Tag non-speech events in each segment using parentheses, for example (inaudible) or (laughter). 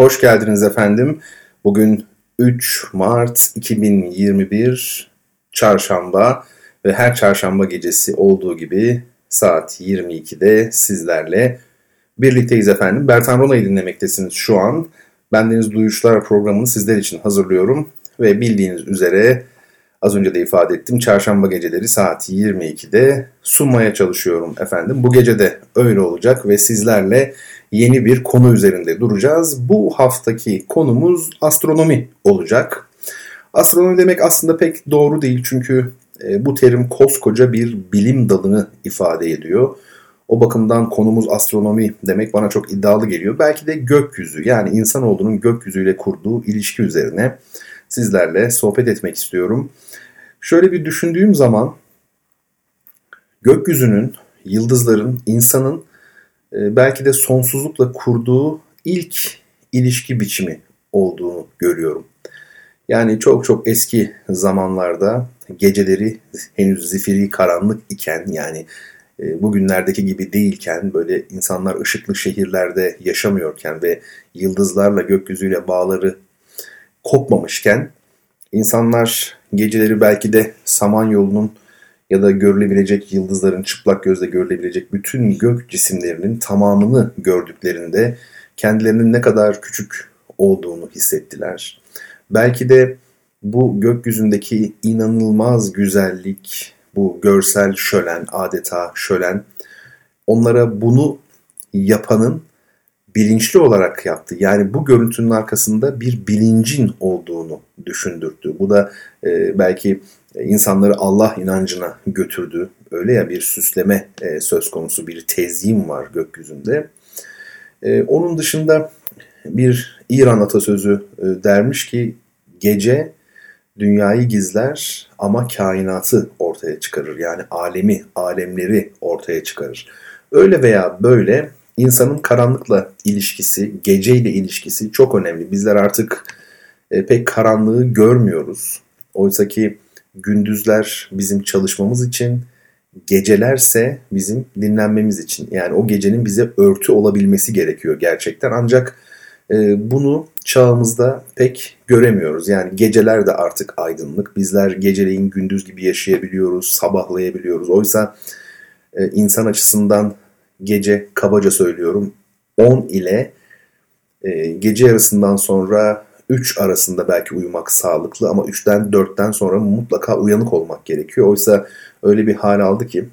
hoş geldiniz efendim. Bugün 3 Mart 2021 Çarşamba ve her çarşamba gecesi olduğu gibi saat 22'de sizlerle birlikteyiz efendim. Bertan Rona'yı dinlemektesiniz şu an. Bendeniz Duyuşlar programını sizler için hazırlıyorum ve bildiğiniz üzere az önce de ifade ettim çarşamba geceleri saat 22'de sunmaya çalışıyorum efendim. Bu gece de öyle olacak ve sizlerle yeni bir konu üzerinde duracağız. Bu haftaki konumuz astronomi olacak. Astronomi demek aslında pek doğru değil çünkü e, bu terim koskoca bir bilim dalını ifade ediyor. O bakımdan konumuz astronomi demek bana çok iddialı geliyor. Belki de gökyüzü yani insanoğlunun gökyüzüyle kurduğu ilişki üzerine sizlerle sohbet etmek istiyorum. Şöyle bir düşündüğüm zaman gökyüzünün, yıldızların, insanın belki de sonsuzlukla kurduğu ilk ilişki biçimi olduğunu görüyorum. Yani çok çok eski zamanlarda geceleri henüz zifiri karanlık iken yani e, bugünlerdeki gibi değilken böyle insanlar ışıklı şehirlerde yaşamıyorken ve yıldızlarla gökyüzüyle bağları kopmamışken insanlar geceleri belki de Samanyolu'nun ya da görülebilecek yıldızların çıplak gözle görülebilecek bütün gök cisimlerinin tamamını gördüklerinde kendilerinin ne kadar küçük olduğunu hissettiler. Belki de bu gökyüzündeki inanılmaz güzellik, bu görsel şölen, adeta şölen onlara bunu yapanın bilinçli olarak yaptı. Yani bu görüntünün arkasında bir bilincin olduğunu düşündürttü. Bu da e, belki insanları Allah inancına götürdü. Öyle ya bir süsleme e, söz konusu, bir tezyin var gökyüzünde. E, onun dışında bir İran atasözü e, dermiş ki gece dünyayı gizler ama kainatı ortaya çıkarır. Yani alemi, alemleri ortaya çıkarır. Öyle veya böyle insanın karanlıkla ilişkisi, geceyle ilişkisi çok önemli. Bizler artık e, pek karanlığı görmüyoruz. Oysa ki gündüzler bizim çalışmamız için, gecelerse bizim dinlenmemiz için. Yani o gecenin bize örtü olabilmesi gerekiyor gerçekten. Ancak e, bunu çağımızda pek göremiyoruz. Yani geceler de artık aydınlık. Bizler geceleyin gündüz gibi yaşayabiliyoruz, sabahlayabiliyoruz. Oysa e, insan açısından gece kabaca söylüyorum 10 ile e, gece yarısından sonra 3 arasında belki uyumak sağlıklı ama 3'ten 4'ten sonra mutlaka uyanık olmak gerekiyor. Oysa öyle bir hal aldı ki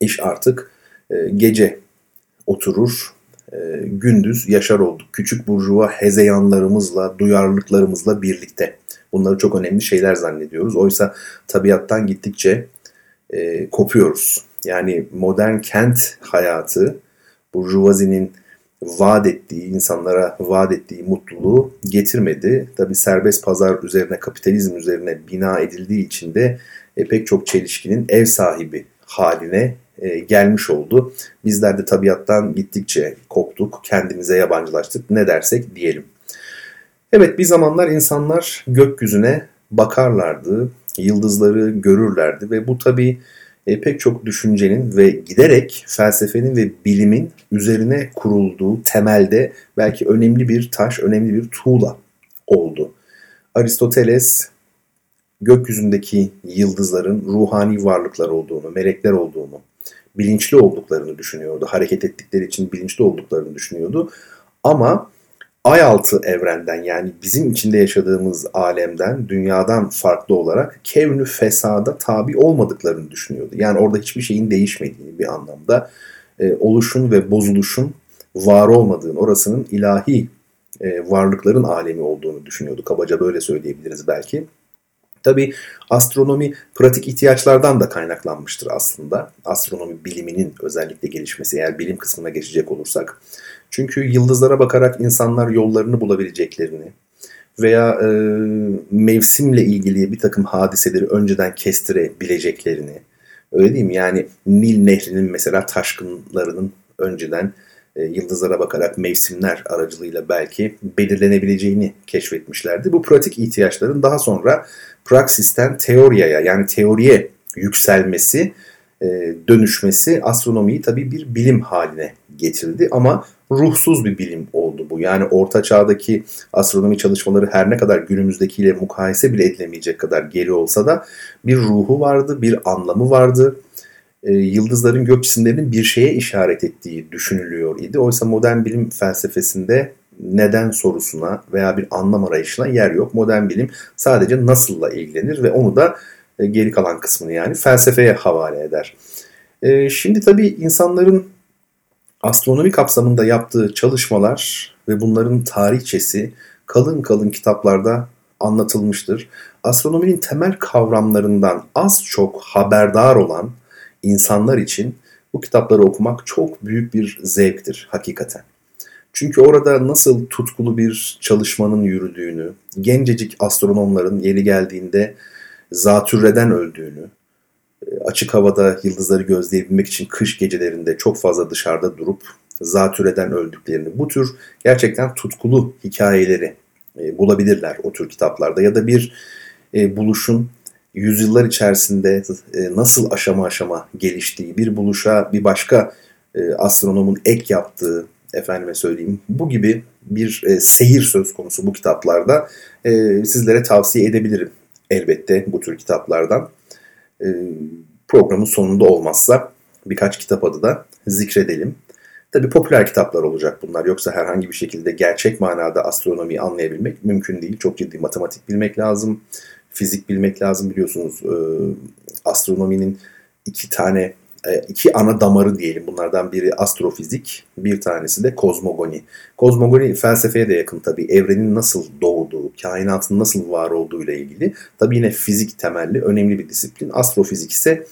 iş artık e, gece oturur, e, gündüz yaşar olduk. Küçük burjuva hezeyanlarımızla, duyarlılıklarımızla birlikte. Bunları çok önemli şeyler zannediyoruz. Oysa tabiattan gittikçe e, kopuyoruz. Yani modern kent hayatı burjuvazinin vaat ettiği, insanlara vaat ettiği mutluluğu getirmedi. Tabi serbest pazar üzerine, kapitalizm üzerine bina edildiği için de e, pek çok çelişkinin ev sahibi haline e, gelmiş oldu. Bizler de tabiattan gittikçe koptuk, kendimize yabancılaştık ne dersek diyelim. Evet bir zamanlar insanlar gökyüzüne bakarlardı, yıldızları görürlerdi ve bu tabi e, pek çok düşüncenin ve giderek felsefenin ve bilimin üzerine kurulduğu temelde belki önemli bir taş, önemli bir tuğla oldu. Aristoteles gökyüzündeki yıldızların ruhani varlıklar olduğunu, melekler olduğunu, bilinçli olduklarını düşünüyordu. Hareket ettikleri için bilinçli olduklarını düşünüyordu. Ama ay altı evrenden yani bizim içinde yaşadığımız alemden, dünyadan farklı olarak kevnü fesada tabi olmadıklarını düşünüyordu. Yani orada hiçbir şeyin değişmediğini bir anlamda e, oluşun ve bozuluşun var olmadığını, orasının ilahi e, varlıkların alemi olduğunu düşünüyordu. Kabaca böyle söyleyebiliriz belki. Tabi astronomi pratik ihtiyaçlardan da kaynaklanmıştır aslında. Astronomi biliminin özellikle gelişmesi eğer bilim kısmına geçecek olursak. Çünkü yıldızlara bakarak insanlar yollarını bulabileceklerini veya e, mevsimle ilgili bir takım hadiseleri önceden kestirebileceklerini öyle değil? Yani Nil Nehri'nin mesela taşkınlarının önceden e, yıldızlara bakarak mevsimler aracılığıyla belki belirlenebileceğini keşfetmişlerdi. Bu pratik ihtiyaçların daha sonra praksisten teoriye yani teoriye yükselmesi, dönüşmesi astronomiyi tabii bir bilim haline getirdi ama ruhsuz bir bilim oldu bu. Yani orta çağdaki astronomi çalışmaları her ne kadar günümüzdekiyle mukayese bile edilemeyecek kadar geri olsa da bir ruhu vardı, bir anlamı vardı. E, yıldızların gök cisimlerinin bir şeye işaret ettiği düşünülüyor idi. Oysa modern bilim felsefesinde neden sorusuna veya bir anlam arayışına yer yok. Modern bilim sadece nasılla ilgilenir ve onu da e, geri kalan kısmını yani felsefeye havale eder. E, şimdi tabii insanların astronomi kapsamında yaptığı çalışmalar ve bunların tarihçesi kalın kalın kitaplarda anlatılmıştır. Astronominin temel kavramlarından az çok haberdar olan insanlar için bu kitapları okumak çok büyük bir zevktir hakikaten. Çünkü orada nasıl tutkulu bir çalışmanın yürüdüğünü, gencecik astronomların yeri geldiğinde zatürreden öldüğünü, e, açık havada yıldızları gözleyebilmek için kış gecelerinde çok fazla dışarıda durup zatürreden öldüklerini, bu tür gerçekten tutkulu hikayeleri e, bulabilirler o tür kitaplarda. Ya da bir e, buluşun yüzyıllar içerisinde nasıl aşama aşama geliştiği, bir buluşa bir başka astronomun ek yaptığı, efendime söyleyeyim bu gibi bir seyir söz konusu bu kitaplarda sizlere tavsiye edebilirim elbette bu tür kitaplardan. E, programın sonunda olmazsa birkaç kitap adı da zikredelim. Tabi popüler kitaplar olacak bunlar. Yoksa herhangi bir şekilde gerçek manada astronomiyi anlayabilmek mümkün değil. Çok ciddi matematik bilmek lazım. Fizik bilmek lazım biliyorsunuz. E, astronominin iki tane iki ana damarı diyelim. Bunlardan biri astrofizik, bir tanesi de kozmogoni. Kozmogoni felsefeye de yakın tabii. Evrenin nasıl doğduğu, kainatın nasıl var olduğu ile ilgili. Tabii yine fizik temelli önemli bir disiplin. Astrofizik ise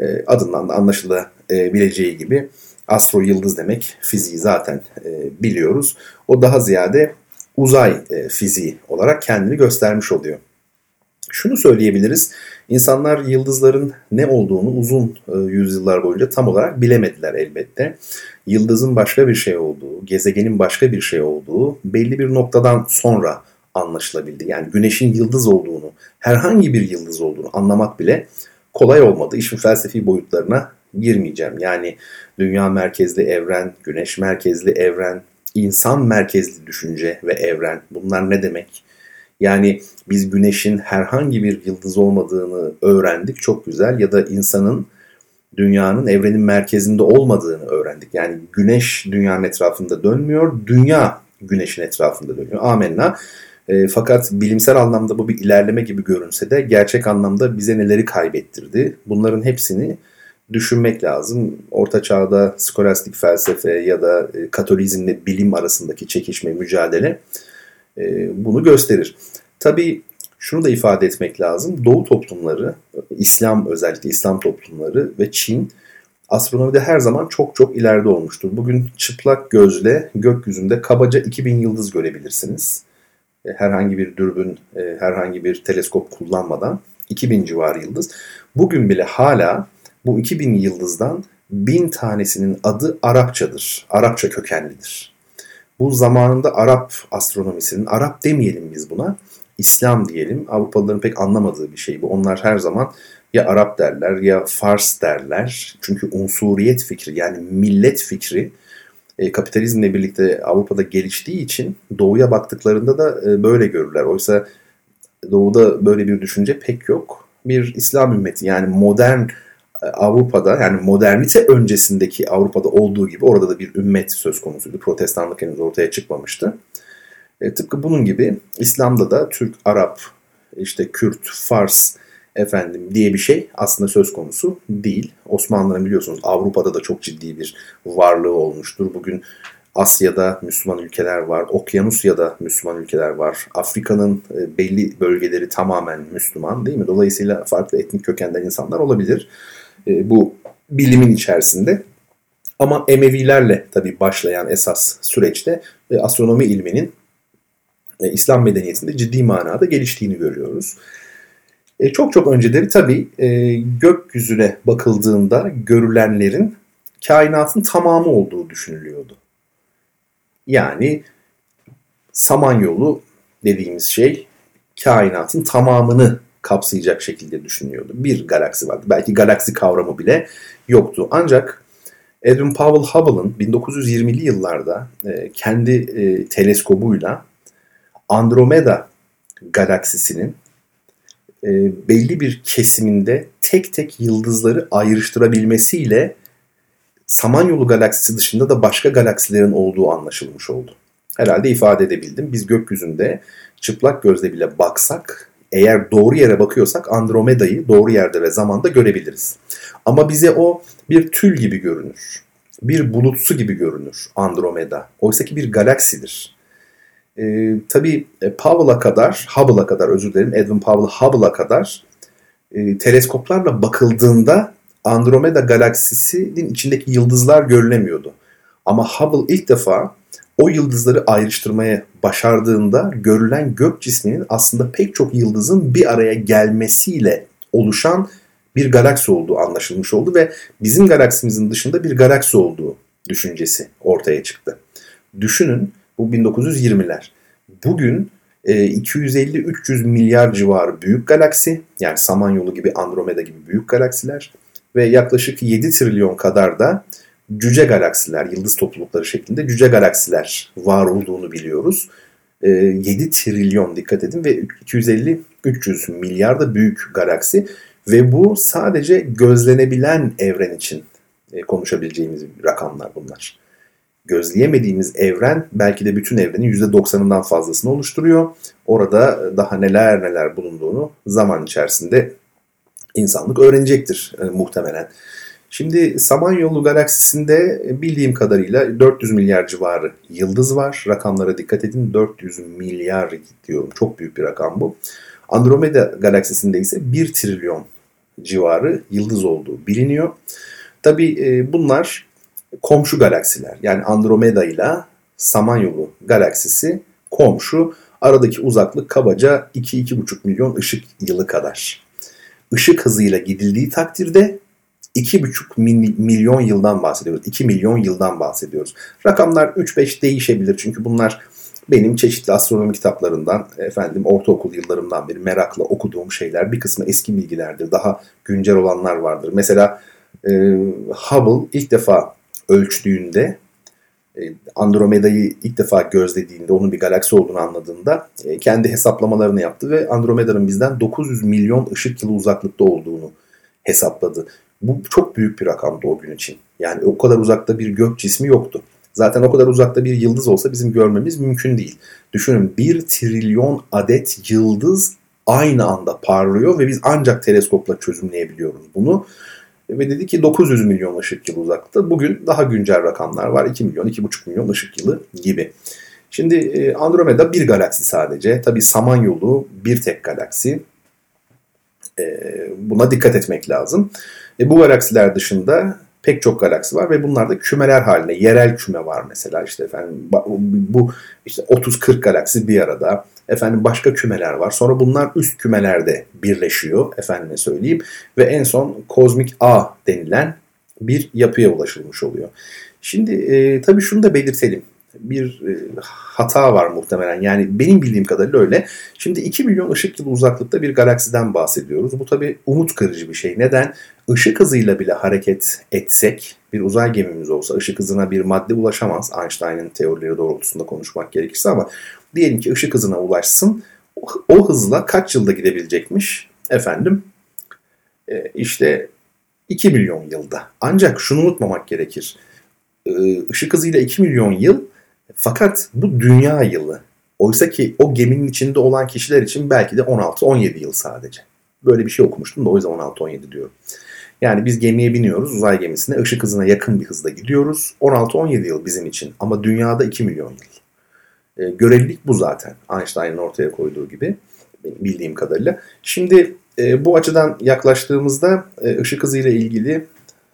e, adından da anlaşılabileceği gibi astro yıldız demek. Fiziği zaten e, biliyoruz. O daha ziyade uzay fiziği olarak kendini göstermiş oluyor. Şunu söyleyebiliriz. İnsanlar yıldızların ne olduğunu uzun e, yüzyıllar boyunca tam olarak bilemediler elbette. Yıldızın başka bir şey olduğu, gezegenin başka bir şey olduğu belli bir noktadan sonra anlaşılabildi. Yani güneşin yıldız olduğunu, herhangi bir yıldız olduğunu anlamak bile kolay olmadı. İşin felsefi boyutlarına girmeyeceğim. Yani dünya merkezli evren, güneş merkezli evren, insan merkezli düşünce ve evren bunlar ne demek? Yani biz güneşin herhangi bir yıldız olmadığını öğrendik çok güzel ya da insanın dünyanın evrenin merkezinde olmadığını öğrendik. Yani güneş dünyanın etrafında dönmüyor, dünya güneşin etrafında dönüyor. Amenna. E, fakat bilimsel anlamda bu bir ilerleme gibi görünse de gerçek anlamda bize neleri kaybettirdi? Bunların hepsini düşünmek lazım. Orta çağda skolastik felsefe ya da e, katolizmle bilim arasındaki çekişme, mücadele bunu gösterir. Tabii şunu da ifade etmek lazım. Doğu toplumları, İslam özellikle İslam toplumları ve Çin astronomide her zaman çok çok ileride olmuştur. Bugün çıplak gözle gökyüzünde kabaca 2000 yıldız görebilirsiniz. E, herhangi bir dürbün, e, herhangi bir teleskop kullanmadan 2000 civarı yıldız. Bugün bile hala bu 2000 yıldızdan bin tanesinin adı Arapçadır. Arapça kökenlidir. Bu zamanında Arap astronomisinin, Arap demeyelim biz buna, İslam diyelim. Avrupalıların pek anlamadığı bir şey bu. Onlar her zaman ya Arap derler ya Fars derler. Çünkü unsuriyet fikri yani millet fikri e, kapitalizmle birlikte Avrupa'da geliştiği için doğuya baktıklarında da e, böyle görürler. Oysa doğuda böyle bir düşünce pek yok. Bir İslam ümmeti yani modern Avrupa'da yani modernite öncesindeki Avrupa'da olduğu gibi orada da bir ümmet söz konusuydu. Protestanlık henüz ortaya çıkmamıştı. E, tıpkı bunun gibi İslam'da da Türk, Arap, işte Kürt, Fars efendim diye bir şey aslında söz konusu değil. Osmanlıların biliyorsunuz Avrupa'da da çok ciddi bir varlığı olmuştur. Bugün Asya'da Müslüman ülkeler var, Okyanusya'da Müslüman ülkeler var. Afrika'nın e, belli bölgeleri tamamen Müslüman değil mi? Dolayısıyla farklı etnik kökenden insanlar olabilir. E, bu bilimin içerisinde. Ama Emevilerle tabii başlayan esas süreçte e, astronomi ilminin e, İslam medeniyetinde ciddi manada geliştiğini görüyoruz. E, çok çok önceleri tabii e, gökyüzüne bakıldığında görülenlerin kainatın tamamı olduğu düşünülüyordu. Yani Samanyolu dediğimiz şey kainatın tamamını kapsayacak şekilde düşünüyordu. Bir galaksi vardı. Belki galaksi kavramı bile yoktu. Ancak Edwin Powell Hubble'ın 1920'li yıllarda e, kendi e, teleskobuyla Andromeda galaksisinin e, belli bir kesiminde tek tek yıldızları ayrıştırabilmesiyle Samanyolu galaksisi dışında da başka galaksilerin olduğu anlaşılmış oldu. Herhalde ifade edebildim. Biz gökyüzünde çıplak gözle bile baksak eğer doğru yere bakıyorsak Andromeda'yı doğru yerde ve zamanda görebiliriz. Ama bize o bir tül gibi görünür. Bir bulutsu gibi görünür Andromeda. Oysa ki bir galaksidir. Ee, tabii e, Powell'a kadar, Hubble'a kadar özür dilerim, Edwin Powell Hubble'a kadar e, teleskoplarla bakıldığında Andromeda galaksisinin içindeki yıldızlar görülemiyordu. Ama Hubble ilk defa o yıldızları ayrıştırmaya başardığında görülen gök cisminin aslında pek çok yıldızın bir araya gelmesiyle oluşan bir galaksi olduğu anlaşılmış oldu ve bizim galaksimizin dışında bir galaksi olduğu düşüncesi ortaya çıktı. Düşünün bu 1920'ler. Bugün 250-300 e, milyar civarı büyük galaksi yani Samanyolu gibi Andromeda gibi büyük galaksiler ve yaklaşık 7 trilyon kadar da cüce galaksiler, yıldız toplulukları şeklinde cüce galaksiler var olduğunu biliyoruz. 7 ee, trilyon dikkat edin ve 250-300 milyar da büyük galaksi ve bu sadece gözlenebilen evren için e, konuşabileceğimiz rakamlar bunlar. Gözleyemediğimiz evren belki de bütün evrenin %90'ından fazlasını oluşturuyor. Orada daha neler neler bulunduğunu zaman içerisinde insanlık öğrenecektir e, muhtemelen. Şimdi Samanyolu galaksisinde bildiğim kadarıyla 400 milyar civarı yıldız var. Rakamlara dikkat edin 400 milyar diyorum çok büyük bir rakam bu. Andromeda galaksisinde ise 1 trilyon civarı yıldız olduğu biliniyor. Tabi e, bunlar komşu galaksiler. Yani Andromeda ile Samanyolu galaksisi komşu. Aradaki uzaklık kabaca 2-2,5 milyon ışık yılı kadar. Işık hızıyla gidildiği takdirde 2,5 milyon yıldan bahsediyoruz. 2 milyon yıldan bahsediyoruz. Rakamlar 3-5 değişebilir çünkü bunlar benim çeşitli astronomi kitaplarından, efendim ortaokul yıllarımdan beri merakla okuduğum şeyler. Bir kısmı eski bilgilerdir. Daha güncel olanlar vardır. Mesela e, Hubble ilk defa ölçtüğünde e, Andromeda'yı ilk defa gözlediğinde, onun bir galaksi olduğunu anladığında e, kendi hesaplamalarını yaptı ve Andromeda'nın bizden 900 milyon ışık yılı uzaklıkta olduğunu hesapladı. Bu çok büyük bir rakamdı o gün için. Yani o kadar uzakta bir gök cismi yoktu. Zaten o kadar uzakta bir yıldız olsa bizim görmemiz mümkün değil. Düşünün bir trilyon adet yıldız aynı anda parlıyor ve biz ancak teleskopla çözümleyebiliyoruz bunu. Ve dedi ki 900 milyon ışık yılı uzakta. Bugün daha güncel rakamlar var. 2 milyon, 2,5 milyon ışık yılı gibi. Şimdi e, Andromeda bir galaksi sadece. Tabi Samanyolu bir tek galaksi. E, buna dikkat etmek lazım. E, bu galaksiler dışında pek çok galaksi var ve bunlar da kümeler haline, yerel küme var mesela işte efendim bu işte 30-40 galaksi bir arada. Efendim başka kümeler var. Sonra bunlar üst kümelerde birleşiyor efendime söyleyeyim ve en son kozmik A denilen bir yapıya ulaşılmış oluyor. Şimdi e, tabii şunu da belirtelim bir e, hata var muhtemelen. Yani benim bildiğim kadarıyla öyle. Şimdi 2 milyon ışık yılı uzaklıkta bir galaksiden bahsediyoruz. Bu tabii umut kırıcı bir şey. Neden? Işık hızıyla bile hareket etsek, bir uzay gemimiz olsa ışık hızına bir madde ulaşamaz. Einstein'ın teorileri doğrultusunda konuşmak gerekirse ama diyelim ki ışık hızına ulaşsın. O hızla kaç yılda gidebilecekmiş? Efendim e, işte 2 milyon yılda. Ancak şunu unutmamak gerekir. Işık hızıyla 2 milyon yıl fakat bu dünya yılı. Oysa ki o geminin içinde olan kişiler için belki de 16-17 yıl sadece. Böyle bir şey okumuştum da o yüzden 16-17 diyorum. Yani biz gemiye biniyoruz uzay gemisine ışık hızına yakın bir hızda gidiyoruz. 16-17 yıl bizim için ama dünyada 2 milyon yıl. E, görelilik bu zaten Einstein'ın ortaya koyduğu gibi bildiğim kadarıyla. Şimdi e, bu açıdan yaklaştığımızda e, ışık hızıyla ilgili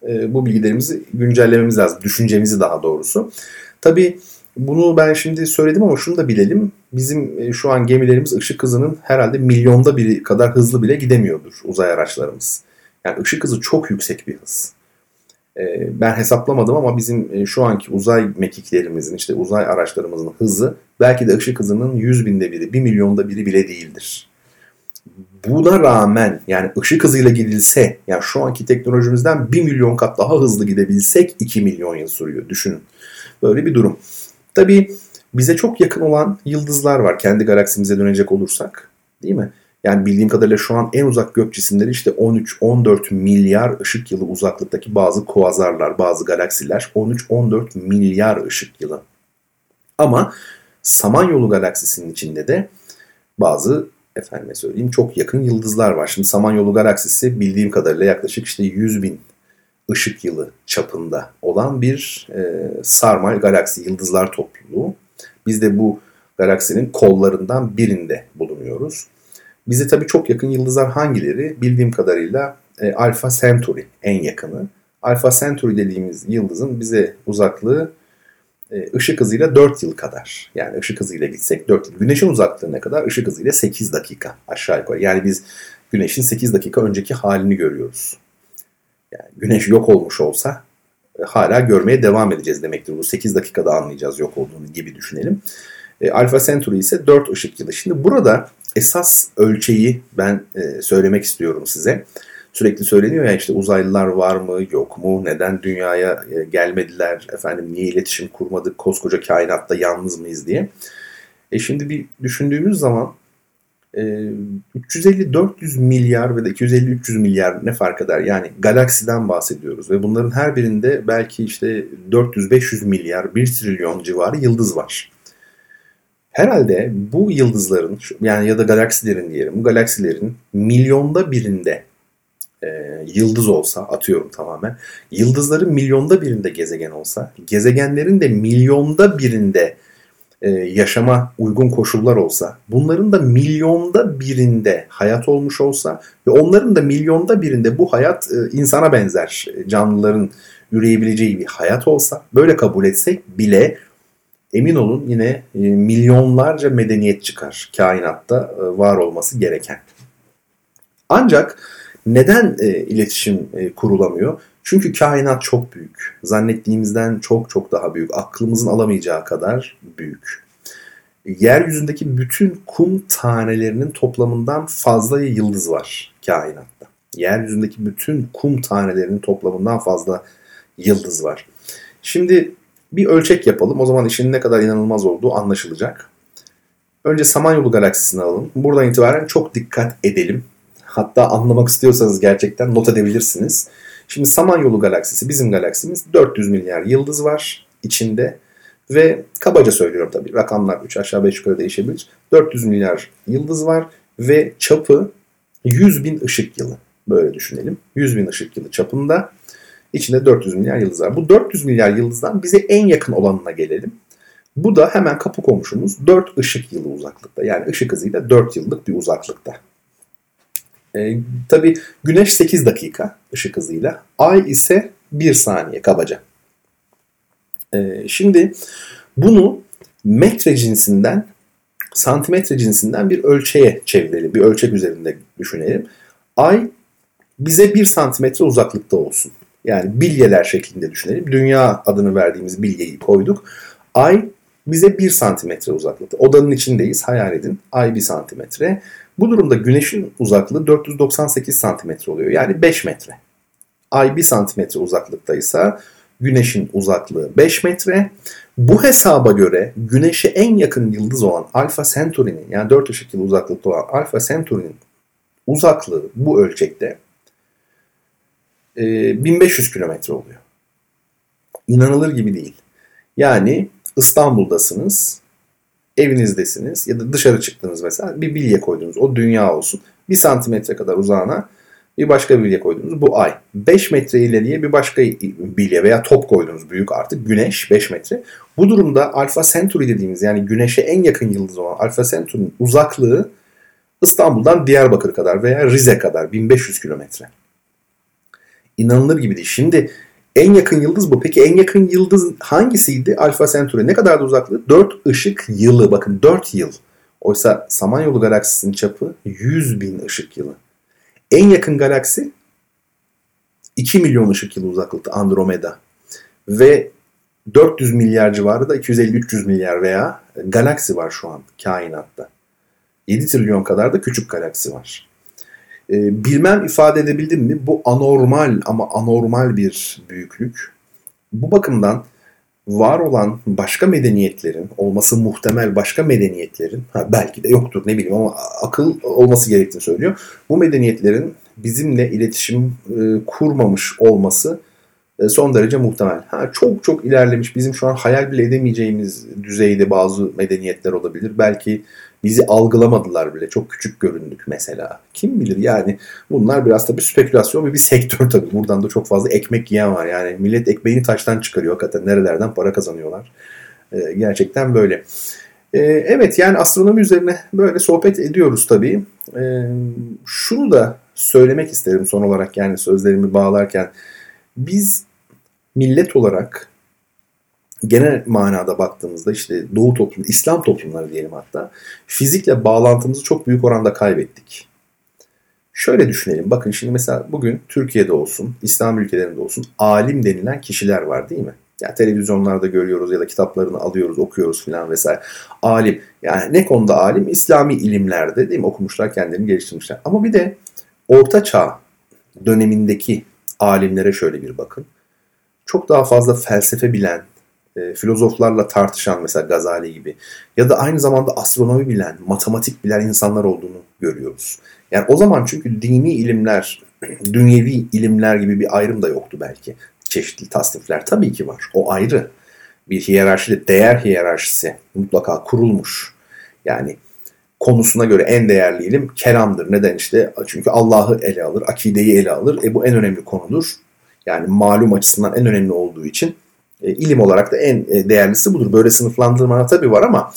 e, bu bilgilerimizi güncellememiz lazım. Düşüncemizi daha doğrusu. Tabii bunu ben şimdi söyledim ama şunu da bilelim. Bizim e, şu an gemilerimiz ışık hızının herhalde milyonda biri kadar hızlı bile gidemiyordur uzay araçlarımız. Yani ışık hızı çok yüksek bir hız. E, ben hesaplamadım ama bizim e, şu anki uzay mekiklerimizin işte uzay araçlarımızın hızı belki de ışık hızının yüz binde biri, bir milyonda biri bile değildir. Buna rağmen yani ışık hızıyla gidilse yani şu anki teknolojimizden bir milyon kat daha hızlı gidebilsek 2 milyon yıl sürüyor. Düşünün. Böyle bir durum. Tabii bize çok yakın olan yıldızlar var kendi galaksimize dönecek olursak. Değil mi? Yani bildiğim kadarıyla şu an en uzak gök cisimleri işte 13-14 milyar ışık yılı uzaklıktaki bazı kuazarlar, bazı galaksiler 13-14 milyar ışık yılı. Ama Samanyolu galaksisinin içinde de bazı efendime söyleyeyim çok yakın yıldızlar var. Şimdi Samanyolu galaksisi bildiğim kadarıyla yaklaşık işte 100 bin ışık yılı çapında olan bir e, sarmal galaksi yıldızlar topluluğu. Biz de bu galaksinin kollarından birinde bulunuyoruz. Bize tabii çok yakın yıldızlar hangileri? Bildiğim kadarıyla e, Alpha Centauri en yakını. Alpha Centauri dediğimiz yıldızın bize uzaklığı e, ışık hızıyla 4 yıl kadar. Yani ışık hızıyla gitsek 4 yıl. Güneşin uzaklığı ne kadar? Işık hızıyla 8 dakika aşağı yukarı. Yani biz güneşin 8 dakika önceki halini görüyoruz. Yani güneş yok olmuş olsa e, hala görmeye devam edeceğiz demektir. Bu 8 dakikada anlayacağız yok olduğunu gibi düşünelim. E, Alpha Centauri ise 4 ışık yılı. Şimdi burada esas ölçeği ben e, söylemek istiyorum size. Sürekli söyleniyor ya işte uzaylılar var mı yok mu neden dünyaya e, gelmediler efendim niye iletişim kurmadık koskoca kainatta yalnız mıyız diye. E şimdi bir düşündüğümüz zaman 350-400 milyar ve de 250-300 milyar ne fark eder? Yani galaksiden bahsediyoruz ve bunların her birinde belki işte 400-500 milyar, 1 trilyon civarı yıldız var. Herhalde bu yıldızların yani ya da galaksilerin diyelim bu galaksilerin milyonda birinde e, yıldız olsa atıyorum tamamen yıldızların milyonda birinde gezegen olsa gezegenlerin de milyonda birinde e, yaşama uygun koşullar olsa, bunların da milyonda birinde hayat olmuş olsa ve onların da milyonda birinde bu hayat e, insana benzer canlıların üreyebileceği bir hayat olsa, böyle kabul etsek bile emin olun yine e, milyonlarca medeniyet çıkar kainatta var olması gereken. Ancak neden iletişim kurulamıyor? Çünkü kainat çok büyük. Zannettiğimizden çok çok daha büyük. Aklımızın alamayacağı kadar büyük. Yeryüzündeki bütün kum tanelerinin toplamından fazla yıldız var kainatta. Yeryüzündeki bütün kum tanelerinin toplamından fazla yıldız var. Şimdi bir ölçek yapalım. O zaman işin ne kadar inanılmaz olduğu anlaşılacak. Önce Samanyolu galaksisini alalım. Buradan itibaren çok dikkat edelim. Hatta anlamak istiyorsanız gerçekten not edebilirsiniz. Şimdi Samanyolu galaksisi bizim galaksimiz 400 milyar yıldız var içinde ve kabaca söylüyorum tabii rakamlar 3 aşağı 5 yukarı değişebilir. 400 milyar yıldız var ve çapı 100 bin ışık yılı böyle düşünelim. 100 bin ışık yılı çapında içinde 400 milyar yıldız var. Bu 400 milyar yıldızdan bize en yakın olanına gelelim. Bu da hemen kapı komşumuz 4 ışık yılı uzaklıkta. Yani ışık hızıyla 4 yıllık bir uzaklıkta. E, tabii Güneş 8 dakika ışık hızıyla, Ay ise 1 saniye kabaca. E, şimdi bunu metre cinsinden santimetre cinsinden bir ölçeğe çevirelim. Bir ölçek üzerinde düşünelim. Ay bize 1 santimetre uzaklıkta olsun. Yani bilyeler şeklinde düşünelim. Dünya adını verdiğimiz bilyeyi koyduk. Ay bize 1 santimetre uzaklıkta. Odanın içindeyiz hayal edin. Ay 1 santimetre. Bu durumda güneşin uzaklığı 498 santimetre oluyor. Yani 5 metre. Ay 1 santimetre uzaklıktaysa güneşin uzaklığı 5 metre. Bu hesaba göre güneşe en yakın yıldız olan Alfa Centauri'nin yani 4 ışık yılı uzaklıkta olan Alfa Centauri'nin uzaklığı bu ölçekte 1500 kilometre oluyor. İnanılır gibi değil. Yani İstanbul'dasınız evinizdesiniz ya da dışarı çıktınız mesela bir bilye koydunuz. O dünya olsun. Bir santimetre kadar uzağına bir başka bilye koydunuz. Bu ay. 5 metre ileriye bir başka bilye veya top koydunuz büyük artık. Güneş 5 metre. Bu durumda Alfa Centauri dediğimiz yani güneşe en yakın yıldız olan Alfa Centauri'nin uzaklığı İstanbul'dan Diyarbakır kadar veya Rize kadar 1500 kilometre. inanılır gibi değil. Şimdi en yakın yıldız bu. Peki en yakın yıldız hangisiydi? Alfa Centauri. Ne kadar da uzaklığı? 4 ışık yılı. Bakın 4 yıl. Oysa Samanyolu galaksisinin çapı 100 bin ışık yılı. En yakın galaksi 2 milyon ışık yılı uzaklıkta Andromeda. Ve 400 milyar civarı da 250-300 milyar veya galaksi var şu an kainatta. 7 trilyon kadar da küçük galaksi var. Ee, bilmem ifade edebildim mi? Bu anormal ama anormal bir büyüklük. Bu bakımdan var olan başka medeniyetlerin, olması muhtemel başka medeniyetlerin, ha belki de yoktur ne bileyim ama akıl olması gerektiğini söylüyor. Bu medeniyetlerin bizimle iletişim e, kurmamış olması e, son derece muhtemel. Ha, çok çok ilerlemiş, bizim şu an hayal bile edemeyeceğimiz düzeyde bazı medeniyetler olabilir. Belki bizi algılamadılar bile. Çok küçük göründük mesela. Kim bilir yani bunlar biraz tabii spekülasyon ve bir sektör tabii. Buradan da çok fazla ekmek yiyen var. Yani millet ekmeğini taştan çıkarıyor hakikaten. Nerelerden para kazanıyorlar. Ee, gerçekten böyle. Ee, evet yani astronomi üzerine böyle sohbet ediyoruz tabii. Ee, şunu da söylemek isterim son olarak yani sözlerimi bağlarken. Biz millet olarak genel manada baktığımızda işte Doğu toplum, İslam toplumları diyelim hatta fizikle bağlantımızı çok büyük oranda kaybettik. Şöyle düşünelim. Bakın şimdi mesela bugün Türkiye'de olsun, İslam ülkelerinde olsun alim denilen kişiler var değil mi? Yani televizyonlarda görüyoruz ya da kitaplarını alıyoruz, okuyoruz filan vesaire. Alim. Yani ne konuda alim? İslami ilimlerde değil mi? Okumuşlar, kendilerini geliştirmişler. Ama bir de Orta Çağ dönemindeki alimlere şöyle bir bakın. Çok daha fazla felsefe bilen, e, filozoflarla tartışan mesela Gazali gibi ya da aynı zamanda astronomi bilen, matematik bilen insanlar olduğunu görüyoruz. Yani o zaman çünkü dini ilimler, (clears throat) dünyevi ilimler gibi bir ayrım da yoktu belki. Çeşitli tasnifler tabii ki var. O ayrı. Bir hiyerarşide değer hiyerarşisi mutlaka kurulmuş. Yani konusuna göre en değerli ilim kelamdır. Neden işte? Çünkü Allah'ı ele alır, akideyi ele alır. E bu en önemli konudur. Yani malum açısından en önemli olduğu için e, ilim olarak da en e, değerlisi budur. Böyle sınıflandırma tabii var ama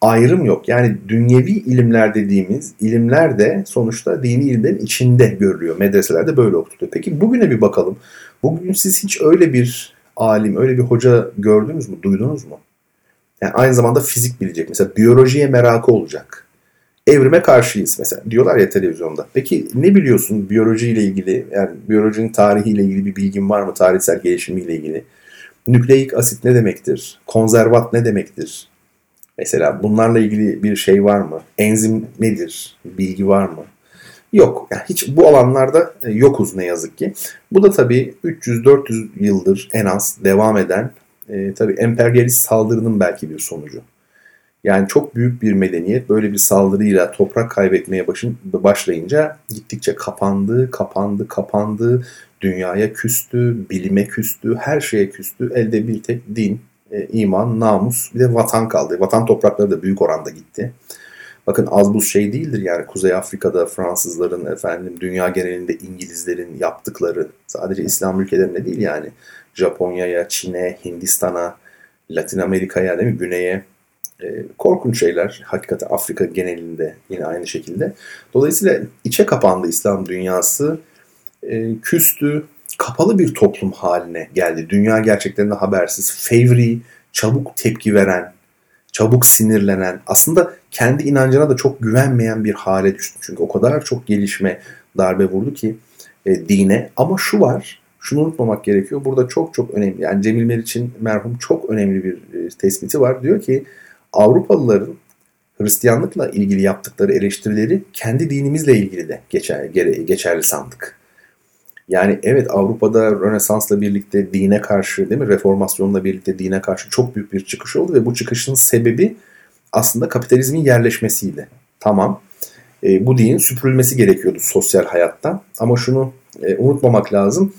ayrım yok. Yani dünyevi ilimler dediğimiz ilimler de sonuçta dini ilimlerin içinde görülüyor. Medreselerde böyle okutuluyor. Peki bugüne bir bakalım. Bugün siz hiç öyle bir alim, öyle bir hoca gördünüz mü, duydunuz mu? Yani aynı zamanda fizik bilecek. Mesela biyolojiye merakı olacak. Evrime karşıyız mesela. Diyorlar ya televizyonda. Peki ne biliyorsun biyolojiyle ilgili? Yani biyolojinin tarihiyle ilgili bir bilgin var mı? Tarihsel gelişimiyle ilgili? Nükleik asit ne demektir? Konservat ne demektir? Mesela bunlarla ilgili bir şey var mı? Enzim nedir? Bilgi var mı? Yok. Yani hiç bu alanlarda e, yokuz ne yazık ki. Bu da tabii 300-400 yıldır en az devam eden e, tabii emperyalist saldırının belki bir sonucu. Yani çok büyük bir medeniyet böyle bir saldırıyla toprak kaybetmeye başın, başlayınca gittikçe kapandı, kapandı, kapandı. Dünyaya küstü, bilime küstü, her şeye küstü. Elde bir tek din, e, iman, namus bir de vatan kaldı. Vatan toprakları da büyük oranda gitti. Bakın az buz şey değildir yani Kuzey Afrika'da Fransızların efendim dünya genelinde İngilizlerin yaptıkları sadece İslam ülkelerinde değil yani Japonya'ya, Çin'e, Hindistan'a, Latin Amerika'ya değil mi? Güney'e e, korkunç şeyler. Hakikaten Afrika genelinde yine aynı şekilde. Dolayısıyla içe kapandı İslam dünyası. E, küstü, kapalı bir toplum haline geldi. Dünya gerçekten de habersiz, fevri, çabuk tepki veren, çabuk sinirlenen, aslında kendi inancına da çok güvenmeyen bir hale düştü. Çünkü o kadar çok gelişme darbe vurdu ki e, dine. Ama şu var, şunu unutmamak gerekiyor. Burada çok çok önemli. Yani Cemil Meriç'in merhum çok önemli bir e, tespiti var. Diyor ki Avrupalıların Hristiyanlıkla ilgili yaptıkları eleştirileri kendi dinimizle ilgili de geçer, geçerli sandık. Yani evet Avrupa'da Rönesans'la birlikte dine karşı değil mi? Reformasyonla birlikte dine karşı çok büyük bir çıkış oldu ve bu çıkışın sebebi aslında kapitalizmin yerleşmesiydi. Tamam. E, bu dinin süpürülmesi gerekiyordu sosyal hayattan. Ama şunu e, unutmamak lazım.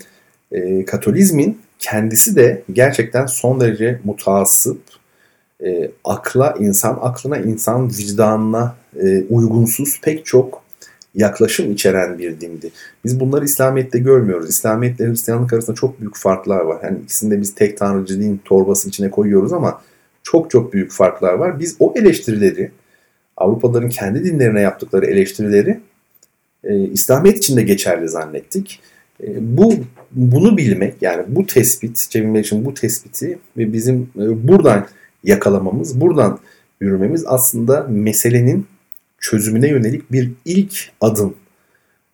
E, Katolizmin kendisi de gerçekten son derece mutasip e, akla, insan aklına, insan vicdanına e, uygunsuz pek çok yaklaşım içeren bir dindi. Biz bunları İslamiyet'te görmüyoruz. İslamiyet ile Hristiyanlık arasında çok büyük farklar var. Yani ikisinde biz tek tanrıcı din torbası içine koyuyoruz ama çok çok büyük farklar var. Biz o eleştirileri, Avrupalıların kendi dinlerine yaptıkları eleştirileri e, İslamiyet için de geçerli zannettik. E, bu bunu bilmek yani bu tespit, Cemil için bu tespiti ve bizim e, buradan yakalamamız, buradan yürümemiz aslında meselenin çözümüne yönelik bir ilk adım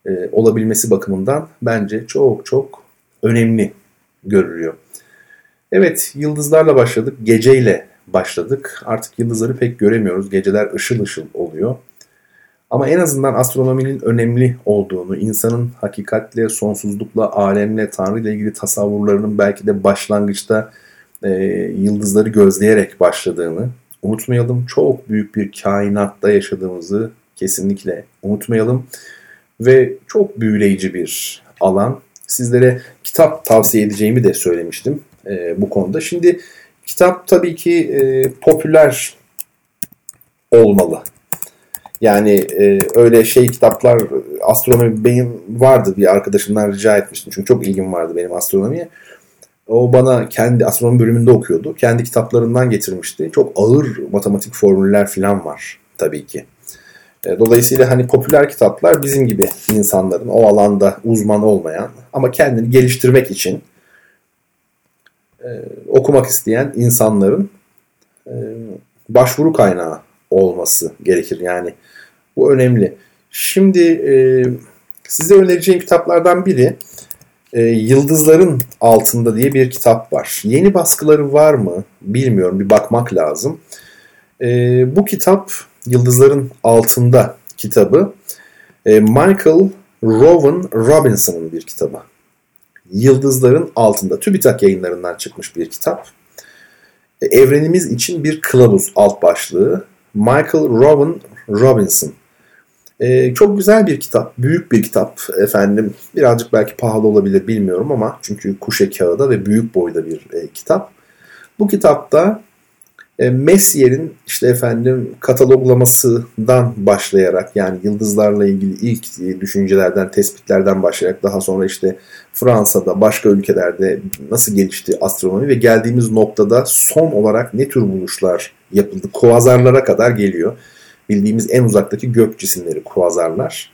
e, olabilmesi bakımından bence çok çok önemli görülüyor. Evet yıldızlarla başladık, geceyle başladık. Artık yıldızları pek göremiyoruz. Geceler ışıl ışıl oluyor. Ama en azından astronominin önemli olduğunu, insanın hakikatle, sonsuzlukla, alemle, Tanrı ile ilgili tasavvurlarının belki de başlangıçta e, yıldızları gözleyerek başladığını unutmayalım. Çok büyük bir kainatta yaşadığımızı kesinlikle unutmayalım. Ve çok büyüleyici bir alan. Sizlere kitap tavsiye edeceğimi de söylemiştim e, bu konuda. Şimdi kitap tabii ki e, popüler olmalı. Yani e, öyle şey kitaplar astronomi benim vardı bir arkadaşımdan rica etmiştim. Çünkü çok ilgim vardı benim astronomiye. O bana kendi astronomi bölümünde okuyordu. Kendi kitaplarından getirmişti. Çok ağır matematik formüller falan var tabii ki. E, dolayısıyla hani popüler kitaplar bizim gibi insanların o alanda uzman olmayan ama kendini geliştirmek için e, okumak isteyen insanların e, başvuru kaynağı olması gerekir. Yani bu önemli. Şimdi e, size önereceğim kitaplardan biri e, Yıldızların Altında diye bir kitap var. Yeni baskıları var mı bilmiyorum bir bakmak lazım. E, bu kitap Yıldızların Altında kitabı e, Michael Rowan Robinson'ın bir kitabı. Yıldızların Altında TÜBİTAK yayınlarından çıkmış bir kitap. Evrenimiz için bir kılavuz alt başlığı. Michael Rowan Robinson ee, çok güzel bir kitap, büyük bir kitap efendim. Birazcık belki pahalı olabilir bilmiyorum ama çünkü kuşe kağıda ve büyük boyda bir e, kitap. Bu kitapta e, Messier'in işte efendim kataloglamasından başlayarak yani yıldızlarla ilgili ilk düşüncelerden, tespitlerden başlayarak daha sonra işte Fransa'da, başka ülkelerde nasıl gelişti astronomi ve geldiğimiz noktada son olarak ne tür buluşlar yapıldı, kuazarlara kadar geliyor bildiğimiz en uzaktaki gök cisimleri, kuazarlar.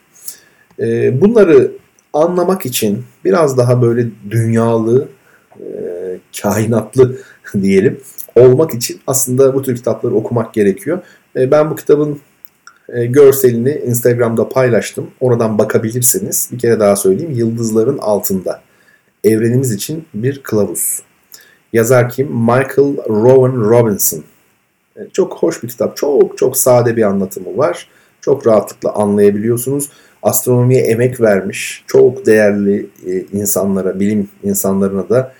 E, bunları anlamak için biraz daha böyle dünyalı, e, kainatlı (laughs) diyelim olmak için aslında bu tür kitapları okumak gerekiyor. E, ben bu kitabın e, görselini Instagram'da paylaştım. Oradan bakabilirsiniz. Bir kere daha söyleyeyim. Yıldızların altında. Evrenimiz için bir kılavuz. Yazar kim? Michael Rowan Robinson. Çok hoş bir kitap. Çok çok sade bir anlatımı var. Çok rahatlıkla anlayabiliyorsunuz. Astronomiye emek vermiş çok değerli e, insanlara, bilim insanlarına da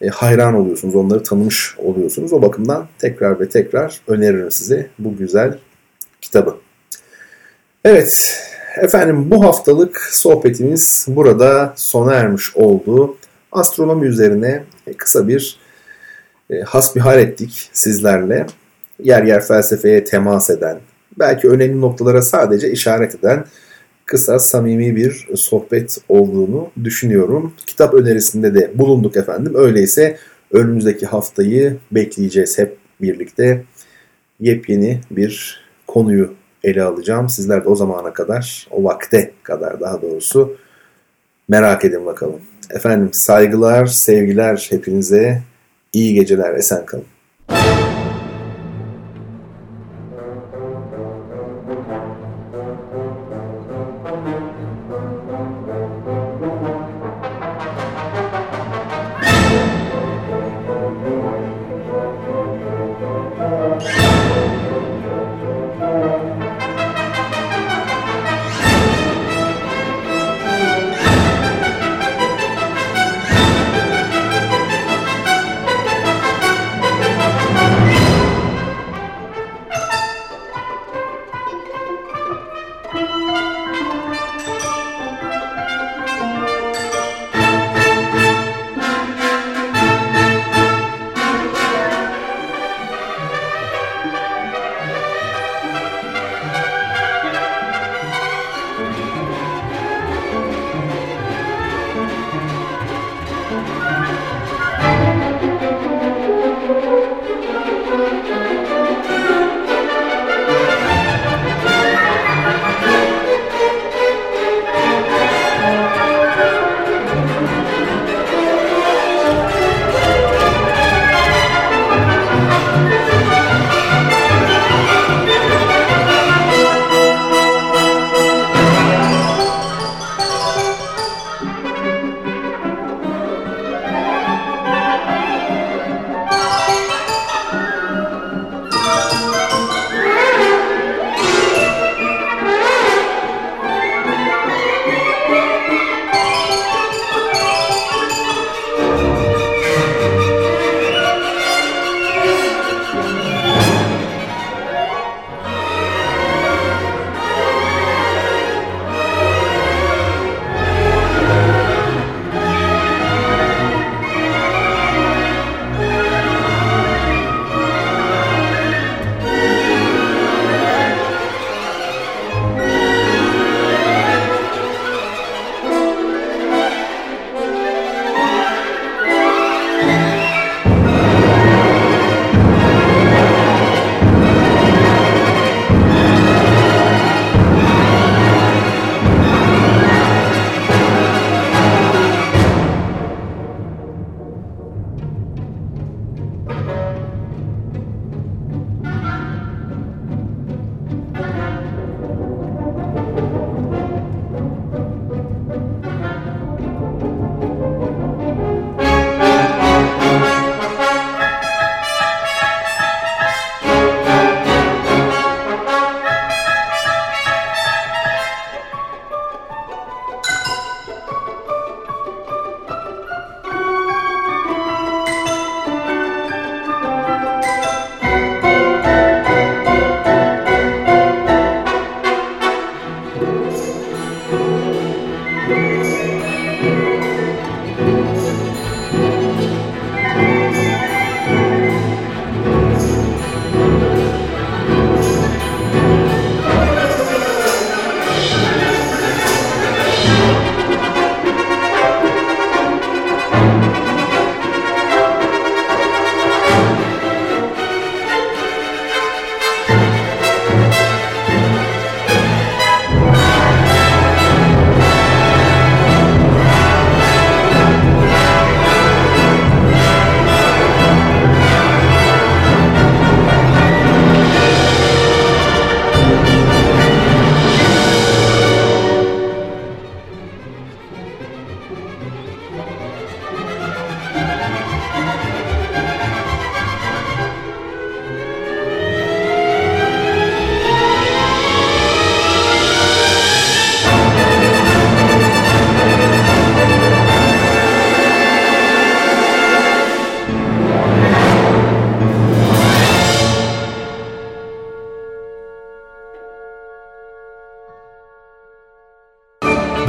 e, hayran oluyorsunuz. Onları tanımış oluyorsunuz. O bakımdan tekrar ve tekrar öneririm size bu güzel kitabı. Evet, efendim bu haftalık sohbetimiz burada sona ermiş oldu. Astronomi üzerine kısa bir e, hasbihal ettik sizlerle yer yer felsefeye temas eden, belki önemli noktalara sadece işaret eden kısa, samimi bir sohbet olduğunu düşünüyorum. Kitap önerisinde de bulunduk efendim. Öyleyse önümüzdeki haftayı bekleyeceğiz hep birlikte. Yepyeni bir konuyu ele alacağım. Sizler de o zamana kadar, o vakte kadar daha doğrusu merak edin bakalım. Efendim saygılar, sevgiler hepinize. iyi geceler, esen kalın.